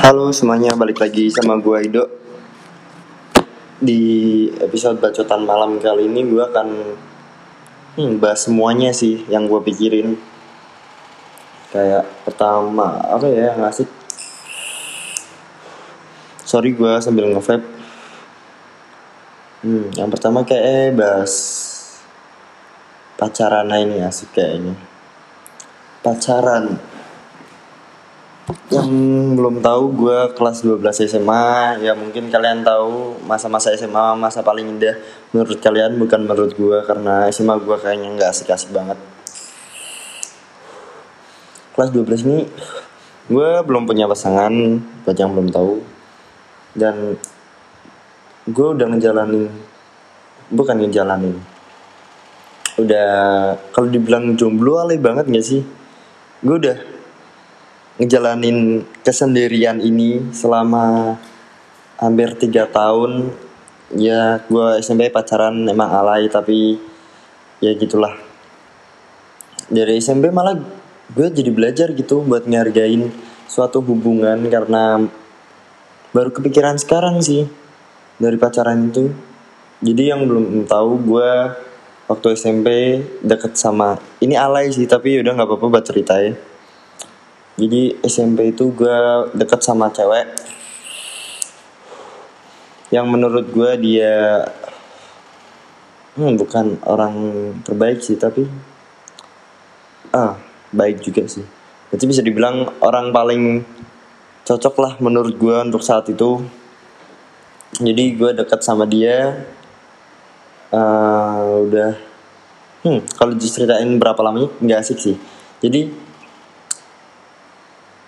Halo semuanya, balik lagi sama gue Ido Di episode bacotan malam kali ini gue akan hmm, bahas semuanya sih yang gue pikirin. Kayak pertama, apa ya yang asik? Sorry gue sambil nge hmm, Yang pertama kayak eh, bahas Pacaran ini asik kayaknya. Pacaran yang belum tahu gue kelas 12 SMA ya mungkin kalian tahu masa-masa SMA masa paling indah menurut kalian bukan menurut gue karena SMA gue kayaknya nggak asik-asik banget. Kelas 12 ini gue belum punya pasangan buat yang belum tahu. Dan gue udah ngejalanin bukan ngejalanin. Udah kalau dibilang jomblo alay banget gak sih? Gue udah ngejalanin kesendirian ini selama hampir tiga tahun. Ya gue SMP pacaran emang alay tapi ya gitulah. Dari SMP malah gue jadi belajar gitu buat ngargain suatu hubungan karena baru kepikiran sekarang sih dari pacaran itu. Jadi yang belum tahu gue waktu SMP deket sama ini alay sih tapi udah nggak apa-apa buat ceritain jadi SMP itu gue deket sama cewek. Yang menurut gue dia hmm, bukan orang terbaik sih tapi ah baik juga sih. Jadi bisa dibilang orang paling cocok lah menurut gue untuk saat itu. Jadi gue deket sama dia uh, udah hmm, kalau diceritain berapa lamanya nggak asik sih. Jadi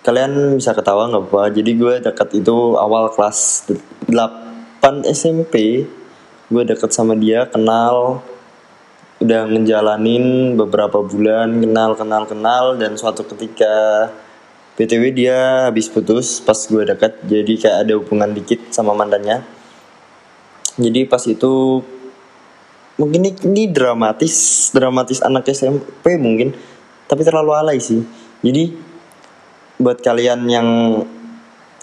kalian bisa ketawa nggak apa jadi gue deket itu awal kelas 8 SMP gue deket sama dia kenal udah ngejalanin beberapa bulan kenal kenal kenal dan suatu ketika btw dia habis putus pas gue deket jadi kayak ada hubungan dikit sama mantannya. Jadi pas itu mungkin ini, ini dramatis dramatis anak SMP mungkin tapi terlalu alay sih. Jadi buat kalian yang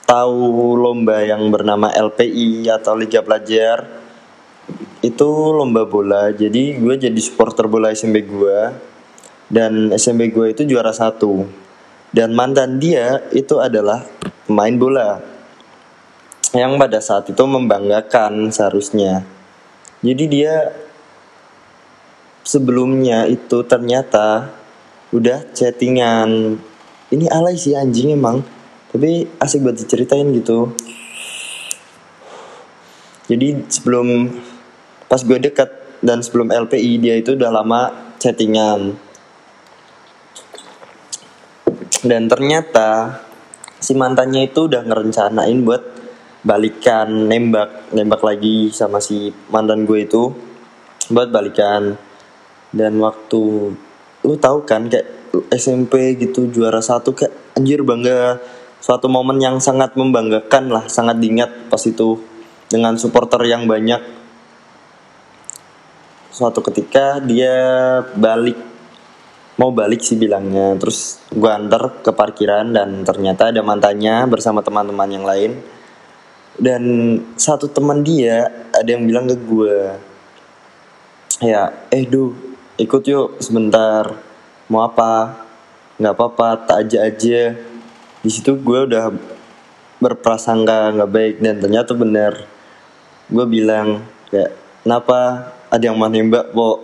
tahu lomba yang bernama LPI atau Liga Pelajar itu lomba bola. Jadi gue jadi supporter bola SMP gue dan SMP gue itu juara satu. Dan mantan dia itu adalah pemain bola yang pada saat itu membanggakan seharusnya. Jadi dia sebelumnya itu ternyata udah chattingan ini alay sih anjing emang. Tapi asik buat diceritain gitu. Jadi sebelum pas gue deket dan sebelum LPI dia itu udah lama chattingan. Dan ternyata si mantannya itu udah ngerencanain buat balikan nembak nembak lagi sama si mantan gue itu. Buat balikan. Dan waktu lu tahu kan kayak SMP gitu juara satu kayak anjir bangga. Suatu momen yang sangat membanggakan lah sangat diingat pas itu dengan supporter yang banyak. Suatu ketika dia balik mau balik sih bilangnya. Terus gue antar ke parkiran dan ternyata ada mantannya bersama teman-teman yang lain. Dan satu teman dia ada yang bilang ke gue ya eh duh ikut yuk sebentar mau apa? Nggak apa-apa tak aja aja. Di situ gue udah berprasangka nggak baik dan ternyata bener. Gue bilang kayak kenapa? Ada yang mau nembak kok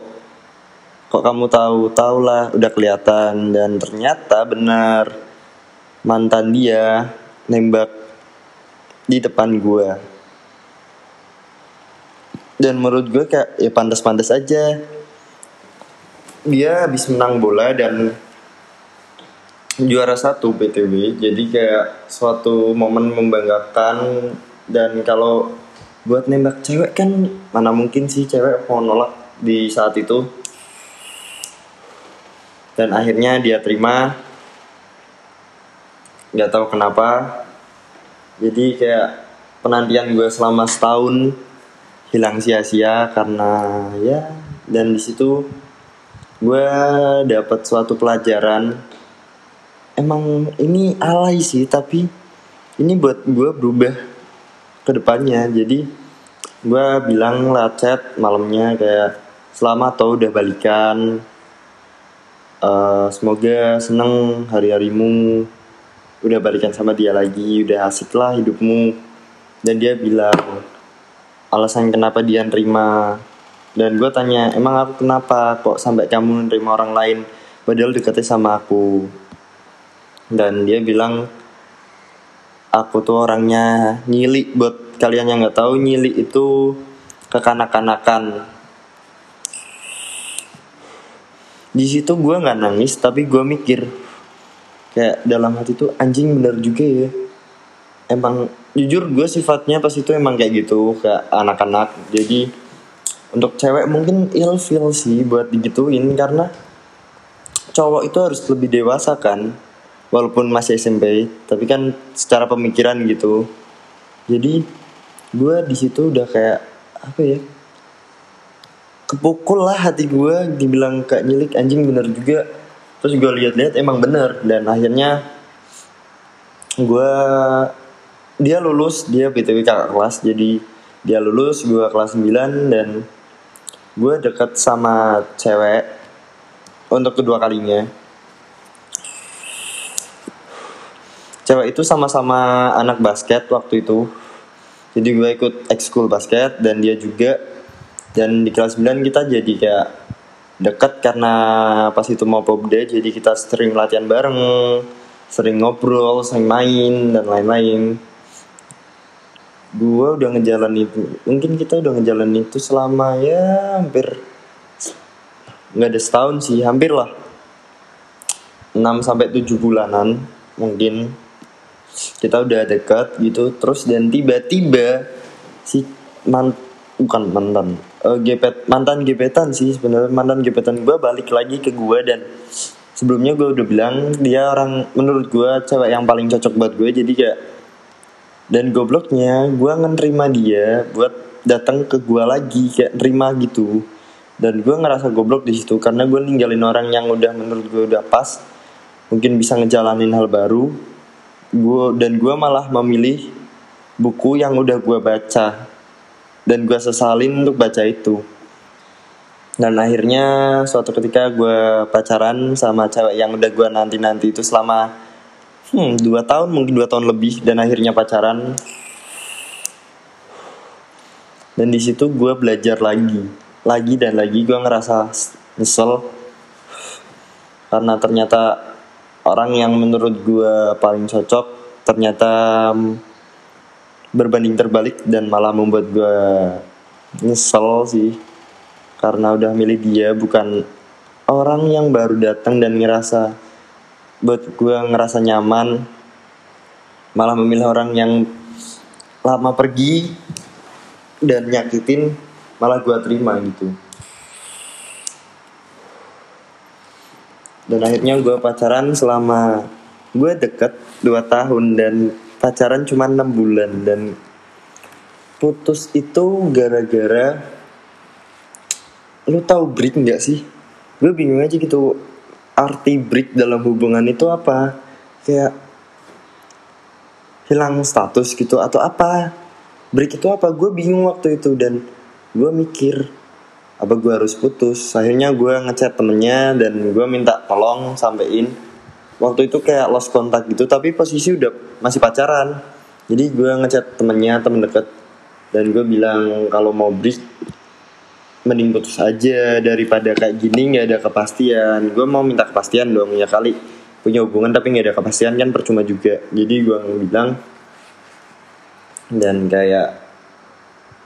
kok kamu tahu? Tahu lah udah kelihatan. Dan ternyata benar mantan dia nembak di depan gue. Dan menurut gue kayak ya pantas-pantas aja dia habis menang bola dan juara satu btw jadi kayak suatu momen membanggakan. Dan kalau buat nembak cewek kan mana mungkin sih cewek mau nolak di saat itu. Dan akhirnya dia terima. Nggak tahu kenapa. Jadi kayak penantian gue selama setahun hilang sia-sia karena ya dan di situ gue dapat suatu pelajaran. Emang ini alay sih tapi ini buat gue berubah ke depannya. Jadi gue bilang lah chat malamnya kayak selamat tau udah balikan. Eh, semoga seneng hari-harimu. Udah balikan sama dia lagi udah asik lah hidupmu. Dan dia bilang alasan kenapa dia nerima dan gue tanya emang aku kenapa kok sampai kamu nerima orang lain padahal deketnya sama aku? Dan dia bilang aku tuh orangnya nyili buat kalian yang nggak tahu nyili itu kekanak-kanakan. Di situ gue nggak nangis tapi gue mikir kayak dalam hati tuh anjing bener juga ya. Emang jujur gue sifatnya pas itu emang kayak gitu kayak anak-anak. Jadi untuk cewek mungkin ilfil sih buat digituin karena cowok itu harus lebih dewasa kan walaupun masih SMP tapi kan secara pemikiran gitu. Jadi gue di situ udah kayak apa ya kepukul lah hati gue dibilang kayak nyilik anjing bener juga. Terus gue lihat-lihat emang bener. Dan akhirnya gue dia lulus dia btw kakak kelas jadi dia lulus gue kelas 9 dan gue deket sama cewek untuk kedua kalinya. Cewek itu sama-sama anak basket waktu itu. Jadi gue ikut ekskul basket dan dia juga. Dan di kelas 9 kita jadi kayak dekat karena pas itu mau popda jadi kita sering latihan bareng sering ngobrol sering main dan lain-lain gue udah ngejalan itu. Mungkin kita udah ngejalan itu selama ya hampir nggak ada setahun sih hampir lah. 6 sampai 7 bulanan mungkin. Kita udah dekat gitu terus dan tiba-tiba si man bukan mantan uh, gepet mantan gepetan sih sebenarnya. Mantan gepetan gue balik lagi ke gue dan sebelumnya gue udah bilang dia orang menurut gue cewek yang paling cocok buat gue jadi kayak dan gobloknya gue nerima dia buat datang ke gue lagi kayak nerima gitu. Dan gue ngerasa goblok di situ karena gue ninggalin orang yang udah menurut gue udah pas mungkin bisa ngejalanin hal baru. Gue dan gue malah memilih buku yang udah gue baca dan gue sesalin untuk baca itu. Dan akhirnya suatu ketika gue pacaran sama cewek yang udah gue nanti nanti itu selama hmm, dua tahun mungkin dua tahun lebih dan akhirnya pacaran. Dan di situ gue belajar lagi. Lagi dan lagi gue ngerasa nyesel. Karena ternyata orang yang menurut gue paling cocok ternyata berbanding terbalik dan malah membuat gue nyesel sih. Karena udah milih dia bukan orang yang baru datang dan ngerasa buat gue ngerasa nyaman. Malah memilih orang yang lama pergi dan nyakitin malah gue terima gitu. Dan akhirnya gue pacaran selama gue deket 2 tahun dan pacaran cuma enam bulan dan putus itu gara-gara lu tahu break nggak sih? Gue bingung aja gitu arti break dalam hubungan itu apa? Kayak hilang status gitu atau apa? Break itu apa? Gue bingung waktu itu dan gue mikir apa gue harus putus? Akhirnya gue ngechat temennya dan gue minta tolong sampein. Waktu itu kayak lost kontak gitu tapi posisi udah masih pacaran. Jadi gue ngechat temennya temen deket. Dan gue bilang kalau mau break mending putus aja daripada kayak gini nggak ada kepastian. Gue mau minta kepastian dong ya kali. Punya hubungan tapi nggak ada kepastian kan percuma juga. Jadi gue bilang dan kayak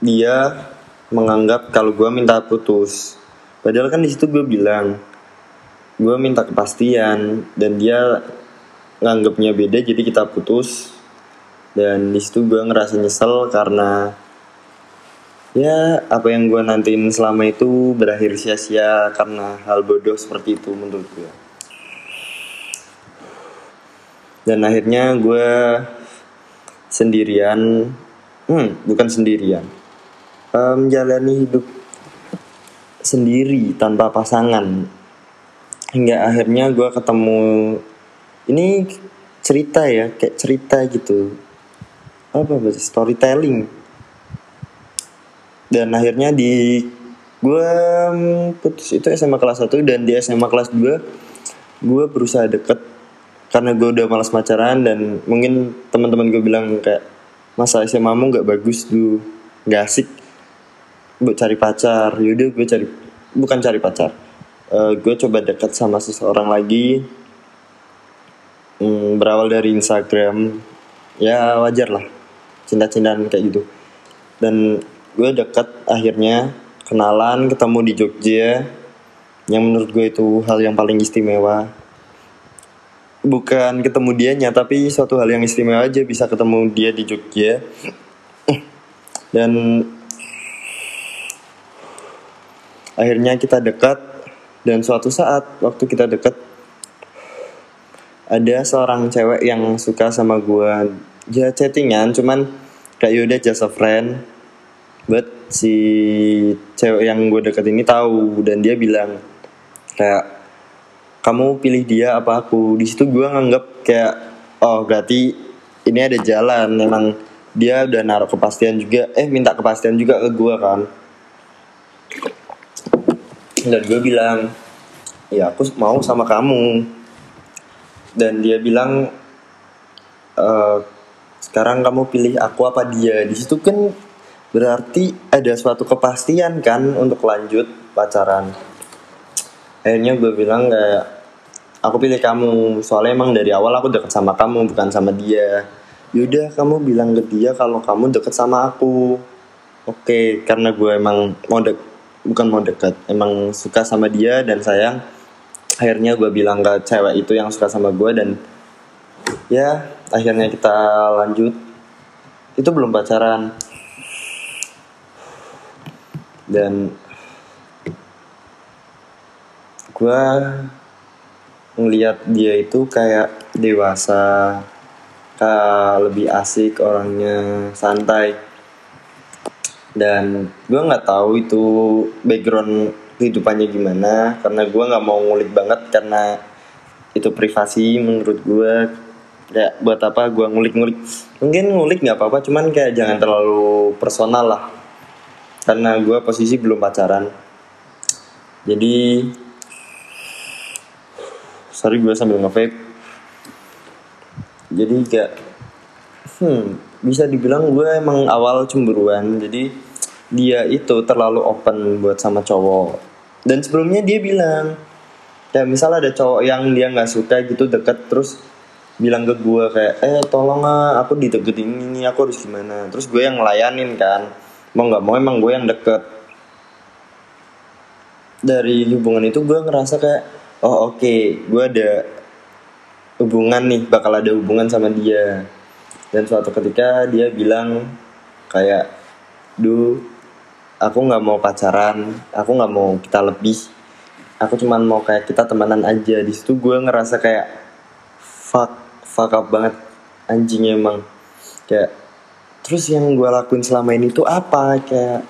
dia menganggap kalau gue minta putus. Padahal kan di situ gue bilang gue minta kepastian dan dia nganggapnya beda jadi kita putus. Dan di situ gue ngerasa nyesel karena ya apa yang gue nantiin selama itu berakhir sia-sia karena hal bodoh seperti itu menurut gue dan akhirnya gue sendirian. Hmm bukan sendirian. Menjalani hidup sendiri tanpa pasangan. Hingga akhirnya gue ketemu ini cerita ya kayak cerita gitu. Apa bahasa storytelling dan akhirnya di gue putus itu SMA kelas 1 dan di SMA kelas 2 gue berusaha deket karena gue udah malas pacaran dan mungkin teman-teman gue bilang kayak masa SMA mu nggak bagus lu nggak asik buat cari pacar. Yaudah gue cari bukan cari pacar. Uh, gue coba deket sama seseorang lagi. Hmm, berawal dari Instagram. Ya wajar lah. Cinta-cintaan kayak gitu. Dan gue deket akhirnya kenalan ketemu di Jogja. Yang menurut gue itu hal yang paling istimewa. Bukan ketemu dianya tapi suatu hal yang istimewa aja bisa ketemu dia di Jogja. Dan akhirnya kita dekat dan suatu saat waktu kita dekat ada seorang cewek yang suka sama gue ya chattingan cuman kayak yaudah just a friend but si cewek yang gue deket ini tahu dan dia bilang kayak kamu pilih dia apa aku? Di situ gue nganggap kayak oh berarti ini ada jalan. Memang dia udah naruh kepastian juga eh minta kepastian juga ke gue kan. Dan gue bilang ya aku mau sama kamu. Dan dia bilang e, sekarang kamu pilih aku apa dia? Di situ kan berarti ada suatu kepastian kan untuk lanjut pacaran? Akhirnya gue bilang kayak aku pilih kamu soalnya emang dari awal aku deket sama kamu bukan sama dia. Yaudah kamu bilang ke dia kalau kamu deket sama aku. Oke karena gue emang mau dek bukan mau deket emang suka sama dia dan sayang. Akhirnya gue bilang ke cewek itu yang suka sama gue dan ya akhirnya kita lanjut. Itu belum pacaran dan gue ngelihat dia itu kayak dewasa kayak lebih asik orangnya santai. Dan gue nggak tahu itu background kehidupannya gimana karena gue nggak mau ngulik banget karena itu privasi menurut gue kayak buat apa gue ngulik-ngulik? Mungkin ngulik nggak apa-apa cuman kayak jangan terlalu personal lah karena gue posisi belum pacaran. Jadi sorry gue sambil nge jadi kayak hmm bisa dibilang gue emang awal cemburuan. Jadi dia itu terlalu open buat sama cowok. Dan sebelumnya dia bilang ya misalnya ada cowok yang dia nggak suka gitu deket terus bilang ke gue kayak eh tolong ah aku dideketin ini aku harus gimana. Terus gue yang ngelayanin kan mau nggak mau emang gue yang deket. Dari hubungan itu gue ngerasa kayak oh oke okay, gue ada hubungan nih bakal ada hubungan sama dia. Dan suatu ketika dia bilang kayak duh aku nggak mau pacaran aku nggak mau kita lebih. Aku cuman mau kayak kita temenan aja. Di situ gue ngerasa kayak fuck fuck up banget anjing emang. Kayak terus yang gue lakuin selama ini tuh apa? Kayak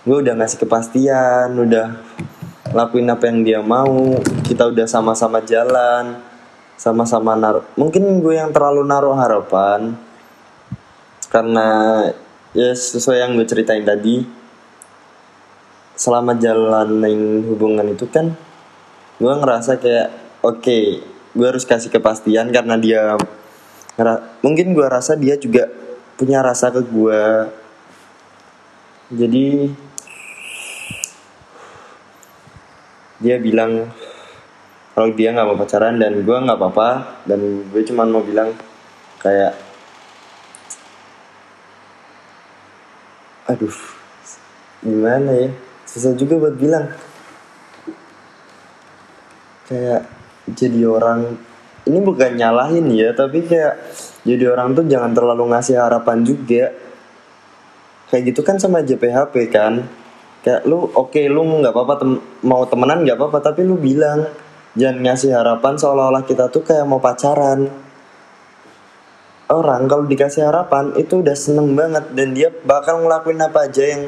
gue udah ngasih kepastian udah lakuin apa yang dia mau kita udah sama-sama jalan sama-sama naruh mungkin gue yang terlalu naruh harapan karena ya sesuai yang gue ceritain tadi selama jalanin hubungan itu kan gue ngerasa kayak oke okay, gue harus kasih kepastian karena dia mungkin gue rasa dia juga punya rasa ke gue jadi dia bilang kalau dia nggak mau pacaran dan gue nggak apa-apa dan gue cuma mau bilang kayak aduh gimana ya? Susah juga buat bilang. Kayak jadi orang ini bukan nyalahin ya tapi kayak jadi orang tuh jangan terlalu ngasih harapan juga. Kayak gitu kan sama aja PHP kan. Kayak lu oke okay, lu nggak apa-apa tem mau temenan nggak apa-apa tapi lu bilang jangan ngasih harapan seolah-olah kita tuh kayak mau pacaran. Orang kalau dikasih harapan itu udah seneng banget dan dia bakal ngelakuin apa aja yang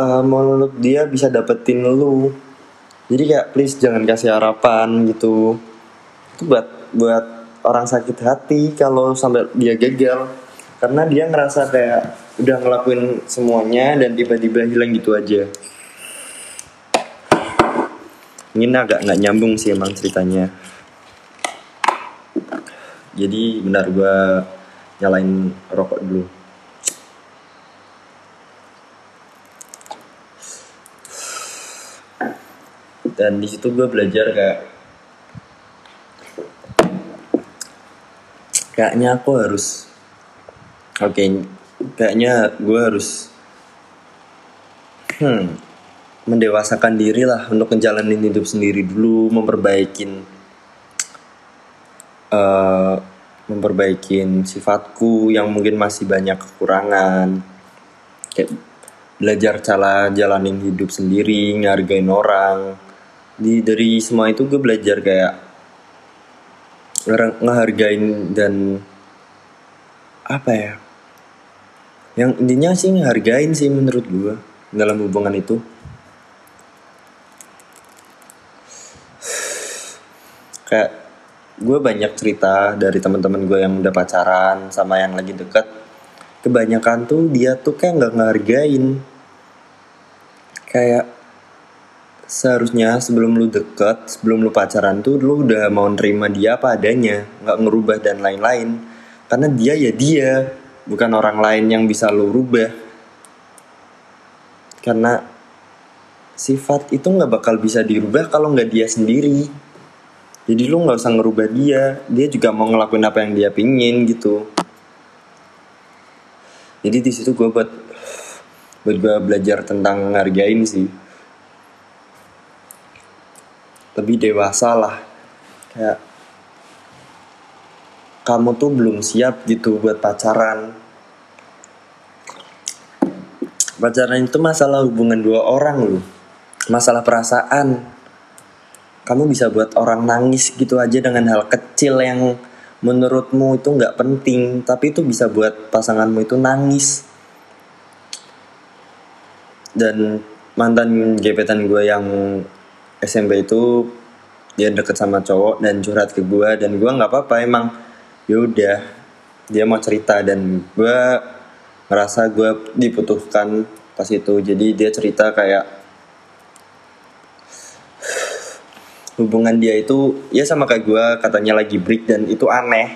uh, menurut dia bisa dapetin lu. Jadi kayak please jangan kasih harapan gitu itu buat buat orang sakit hati kalau sampai dia gagal. Karena dia ngerasa kayak udah ngelakuin semuanya dan tiba-tiba hilang gitu aja. Ini agak nggak nyambung sih emang ceritanya. Jadi benar gua nyalain rokok dulu. Dan di situ gue belajar kayak kayaknya aku harus oke okay, kayaknya gue harus hmm mendewasakan diri lah untuk menjalani hidup sendiri dulu memperbaikin uh, memperbaikin sifatku yang mungkin masih banyak kekurangan. Kayak belajar cara jalanin hidup sendiri ngargain orang. Di dari semua itu gue belajar kayak ngehargain dan apa ya? Yang intinya sih ngehargain sih menurut gue dalam hubungan itu. Kayak gue banyak cerita dari teman-teman gue yang udah pacaran sama yang lagi deket. Kebanyakan tuh dia tuh kayak nggak ngehargain. Kayak seharusnya sebelum lu deket, sebelum lu pacaran tuh lu udah mau nerima dia apa adanya, nggak ngerubah dan lain-lain. Karena dia ya dia, bukan orang lain yang bisa lu rubah. Karena sifat itu nggak bakal bisa dirubah kalau nggak dia sendiri. Jadi lu nggak usah ngerubah dia, dia juga mau ngelakuin apa yang dia pingin gitu. Jadi di situ gue buat buat gue belajar tentang ngargain sih lebih dewasa lah. Kayak kamu tuh belum siap gitu buat pacaran. Pacaran itu masalah hubungan dua orang loh. Masalah perasaan. Kamu bisa buat orang nangis gitu aja dengan hal kecil yang menurutmu itu nggak penting tapi itu bisa buat pasanganmu itu nangis. Dan mantan gebetan gue yang SMP itu dia deket sama cowok dan curhat ke gue dan gue nggak apa-apa emang yaudah dia mau cerita dan gue ngerasa gue dibutuhkan pas itu. Jadi dia cerita kayak hubungan dia itu ya sama kayak gue katanya lagi break dan itu aneh.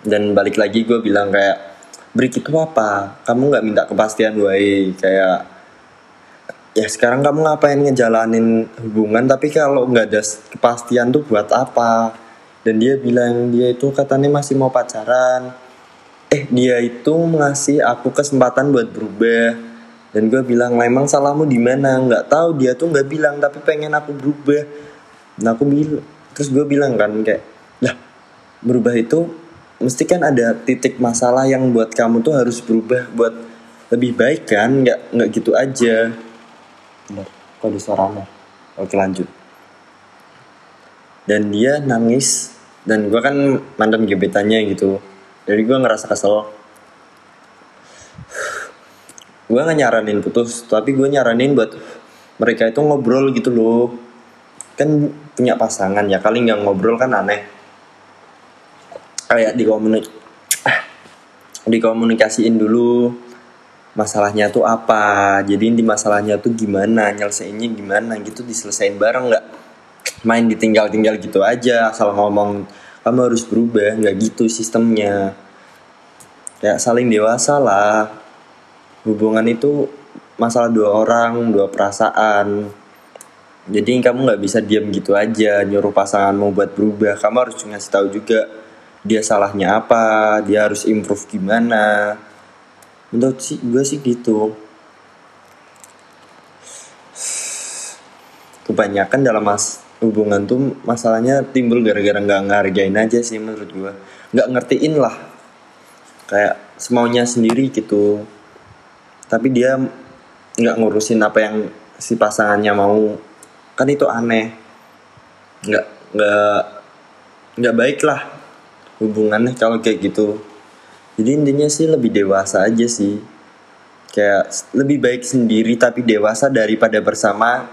Dan balik lagi gue bilang kayak break itu apa? Kamu nggak minta kepastian gue kayak ya sekarang kamu ngapain ngejalanin hubungan? Tapi kalau nggak ada kepastian tuh buat apa? Dan dia bilang dia itu katanya masih mau pacaran. Eh dia itu ngasih aku kesempatan buat berubah. Dan gue bilang memang salahmu di mana? Nggak tahu dia tuh nggak bilang tapi pengen aku berubah. Nah aku bilang terus gue bilang kan kayak lah berubah itu mesti kan ada titik masalah yang buat kamu tuh harus berubah buat lebih baik kan? Nggak nggak gitu aja kok di suaranya oke lanjut. Dan dia nangis dan gue kan mantan gebetannya gitu. Jadi gue ngerasa kesel. Gue gak nyaranin putus tapi gue nyaranin buat mereka itu ngobrol gitu loh. Kan punya pasangan ya kali nggak ngobrol kan aneh. Kayak dikomunik dikomunikasiin dulu masalahnya tuh apa? Jadi inti masalahnya tuh gimana? Nyelesainnya gimana? Gitu diselesain bareng nggak? Main ditinggal-tinggal gitu aja asal ngomong kamu harus berubah. Nggak gitu sistemnya. Ya saling dewasa lah. Hubungan itu masalah dua orang dua perasaan. Jadi kamu nggak bisa diam gitu aja nyuruh pasanganmu buat berubah. Kamu harus ngasih tahu juga dia salahnya apa dia harus improve gimana menurut sih gue sih gitu. Kebanyakan dalam mas hubungan tuh masalahnya timbul gara-gara nggak ngargain aja sih menurut gue nggak ngertiin lah. Kayak semaunya sendiri gitu. Tapi dia nggak ngurusin apa yang si pasangannya mau. Kan itu aneh. Nggak nggak nggak baik lah hubungannya kalau kayak gitu jadi intinya sih lebih dewasa aja sih. Kayak lebih baik sendiri tapi dewasa daripada bersama.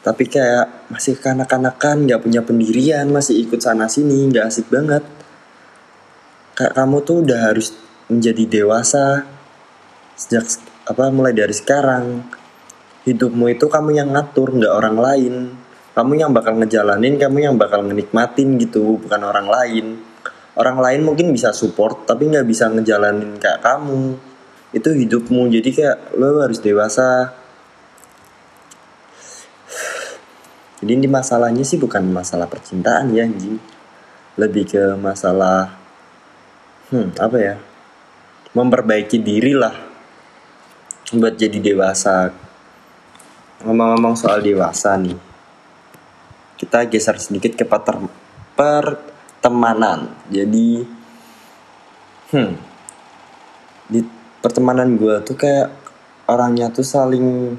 Tapi kayak masih kanak-kanakan nggak punya pendirian masih ikut sana sini nggak asik banget. Kayak kamu tuh udah harus menjadi dewasa sejak apa mulai dari sekarang. Hidupmu itu kamu yang ngatur nggak orang lain. Kamu yang bakal ngejalanin kamu yang bakal menikmatin gitu bukan orang lain orang lain mungkin bisa support tapi nggak bisa ngejalanin kayak kamu. Itu hidupmu jadi kayak lo harus dewasa. Jadi ini masalahnya sih bukan masalah percintaan ya anjing. Lebih ke masalah hmm apa ya? Memperbaiki diri lah buat jadi dewasa. Ngomong-ngomong soal dewasa nih kita geser sedikit ke pater, pertemanan. Jadi hmm di pertemanan gue tuh kayak orangnya tuh saling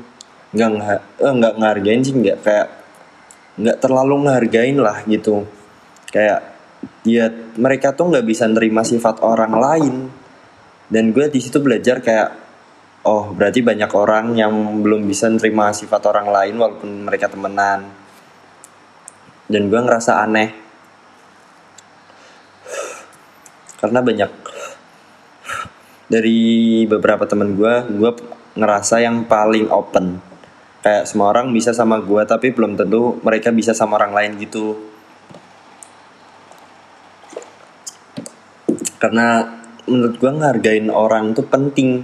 nggak eh, nggak ngargain sih nggak kayak nggak terlalu ngehargain lah gitu. Kayak dia mereka tuh nggak bisa nerima sifat orang lain. Dan gue di situ belajar kayak oh berarti banyak orang yang belum bisa nerima sifat orang lain walaupun mereka temenan. Dan gue ngerasa aneh karena banyak dari beberapa temen gue gue ngerasa yang paling open. Kayak semua orang bisa sama gue tapi belum tentu mereka bisa sama orang lain gitu. Karena menurut gue ngehargain orang tuh penting.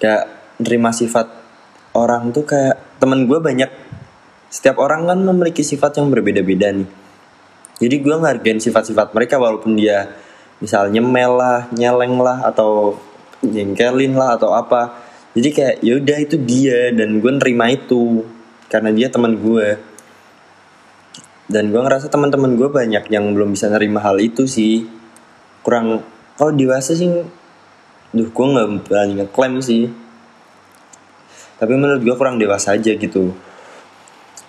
Kayak nerima sifat orang tuh kayak temen gue banyak. Setiap orang kan memiliki sifat yang berbeda-beda nih. Jadi gue ngehargain sifat-sifat mereka walaupun dia misalnya nyemel lah nyeleng lah atau jengkelin lah atau apa. Jadi kayak yaudah itu dia dan gue nerima itu karena dia teman gue dan gue ngerasa teman-teman gue banyak yang belum bisa nerima hal itu sih. Kurang kalau dewasa sih duh gue nggak berani ngeklaim sih. Tapi menurut gue kurang dewasa aja gitu.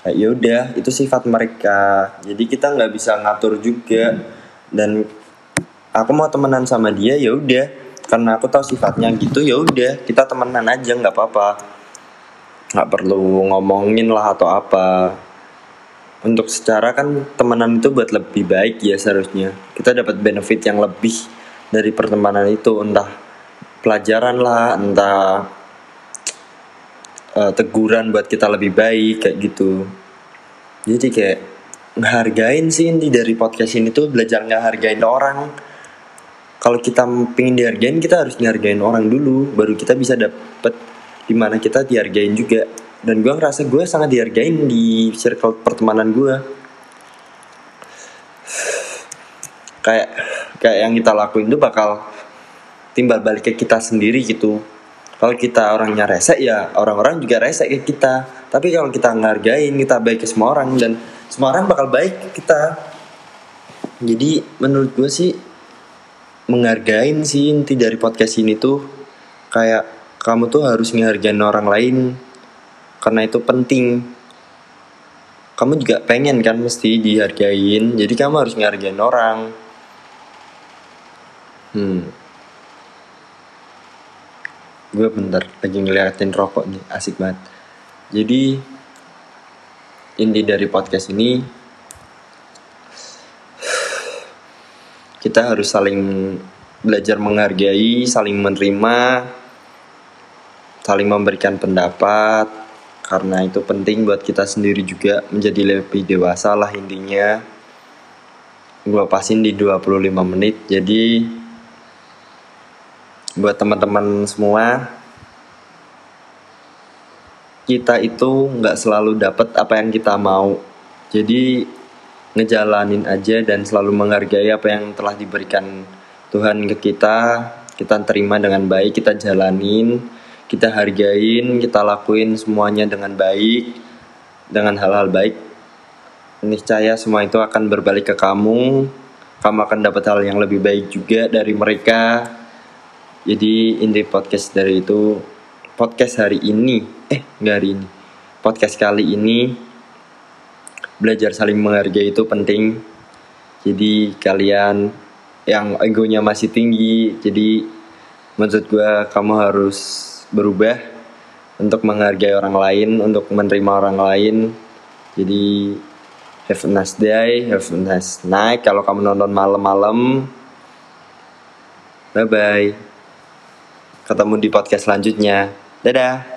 Kayak yaudah itu sifat mereka. Jadi kita nggak bisa ngatur juga. Dan aku mau temenan sama dia ya udah. Karena aku tahu sifatnya gitu ya udah. Kita temenan aja nggak apa-apa. Nggak perlu ngomongin lah atau apa. Untuk secara kan temenan itu buat lebih baik ya seharusnya. Kita dapat benefit yang lebih dari pertemanan itu. Entah pelajaran lah entah uh, teguran buat kita lebih baik kayak gitu. Jadi kayak ngehargain sih inti dari podcast ini tuh belajar ngehargain orang kalau kita pengen dihargain kita harus dihargain orang dulu baru kita bisa dapet di mana kita dihargain juga. Dan gue ngerasa gue sangat dihargain di circle pertemanan gue kayak kayak yang kita lakuin itu bakal timbal balik ke kita sendiri gitu. Kalau kita orangnya rese ya orang-orang juga rese ke kita. Tapi kalau kita ngehargain kita baik ke semua orang dan semua orang bakal baik ke kita. Jadi menurut gue sih menghargain sih inti dari podcast ini tuh. Kayak kamu tuh harus menghargain orang lain karena itu penting. Kamu juga pengen kan mesti dihargain jadi kamu harus menghargain orang. Hmm. Gue bentar lagi ngeliatin rokok nih asik banget. Jadi inti dari podcast ini kita harus saling belajar menghargai, saling menerima, saling memberikan pendapat karena itu penting buat kita sendiri juga menjadi lebih dewasa lah intinya. Gua pasin di 25 menit. Jadi buat teman-teman semua kita itu nggak selalu dapat apa yang kita mau. Jadi ngejalanin aja dan selalu menghargai apa yang telah diberikan Tuhan ke kita. Kita terima dengan baik kita jalanin kita hargain kita lakuin semuanya dengan baik dengan hal-hal baik. Niscaya semua itu akan berbalik ke kamu. Kamu akan dapat hal yang lebih baik juga dari mereka. Jadi inti podcast dari itu podcast hari ini eh nggak hari ini podcast kali ini belajar saling menghargai itu penting jadi kalian yang egonya masih tinggi jadi maksud gue kamu harus berubah untuk menghargai orang lain untuk menerima orang lain jadi have a nice day have a nice night kalau kamu nonton malam-malam Bye bye. Ketemu di podcast selanjutnya. Dadah.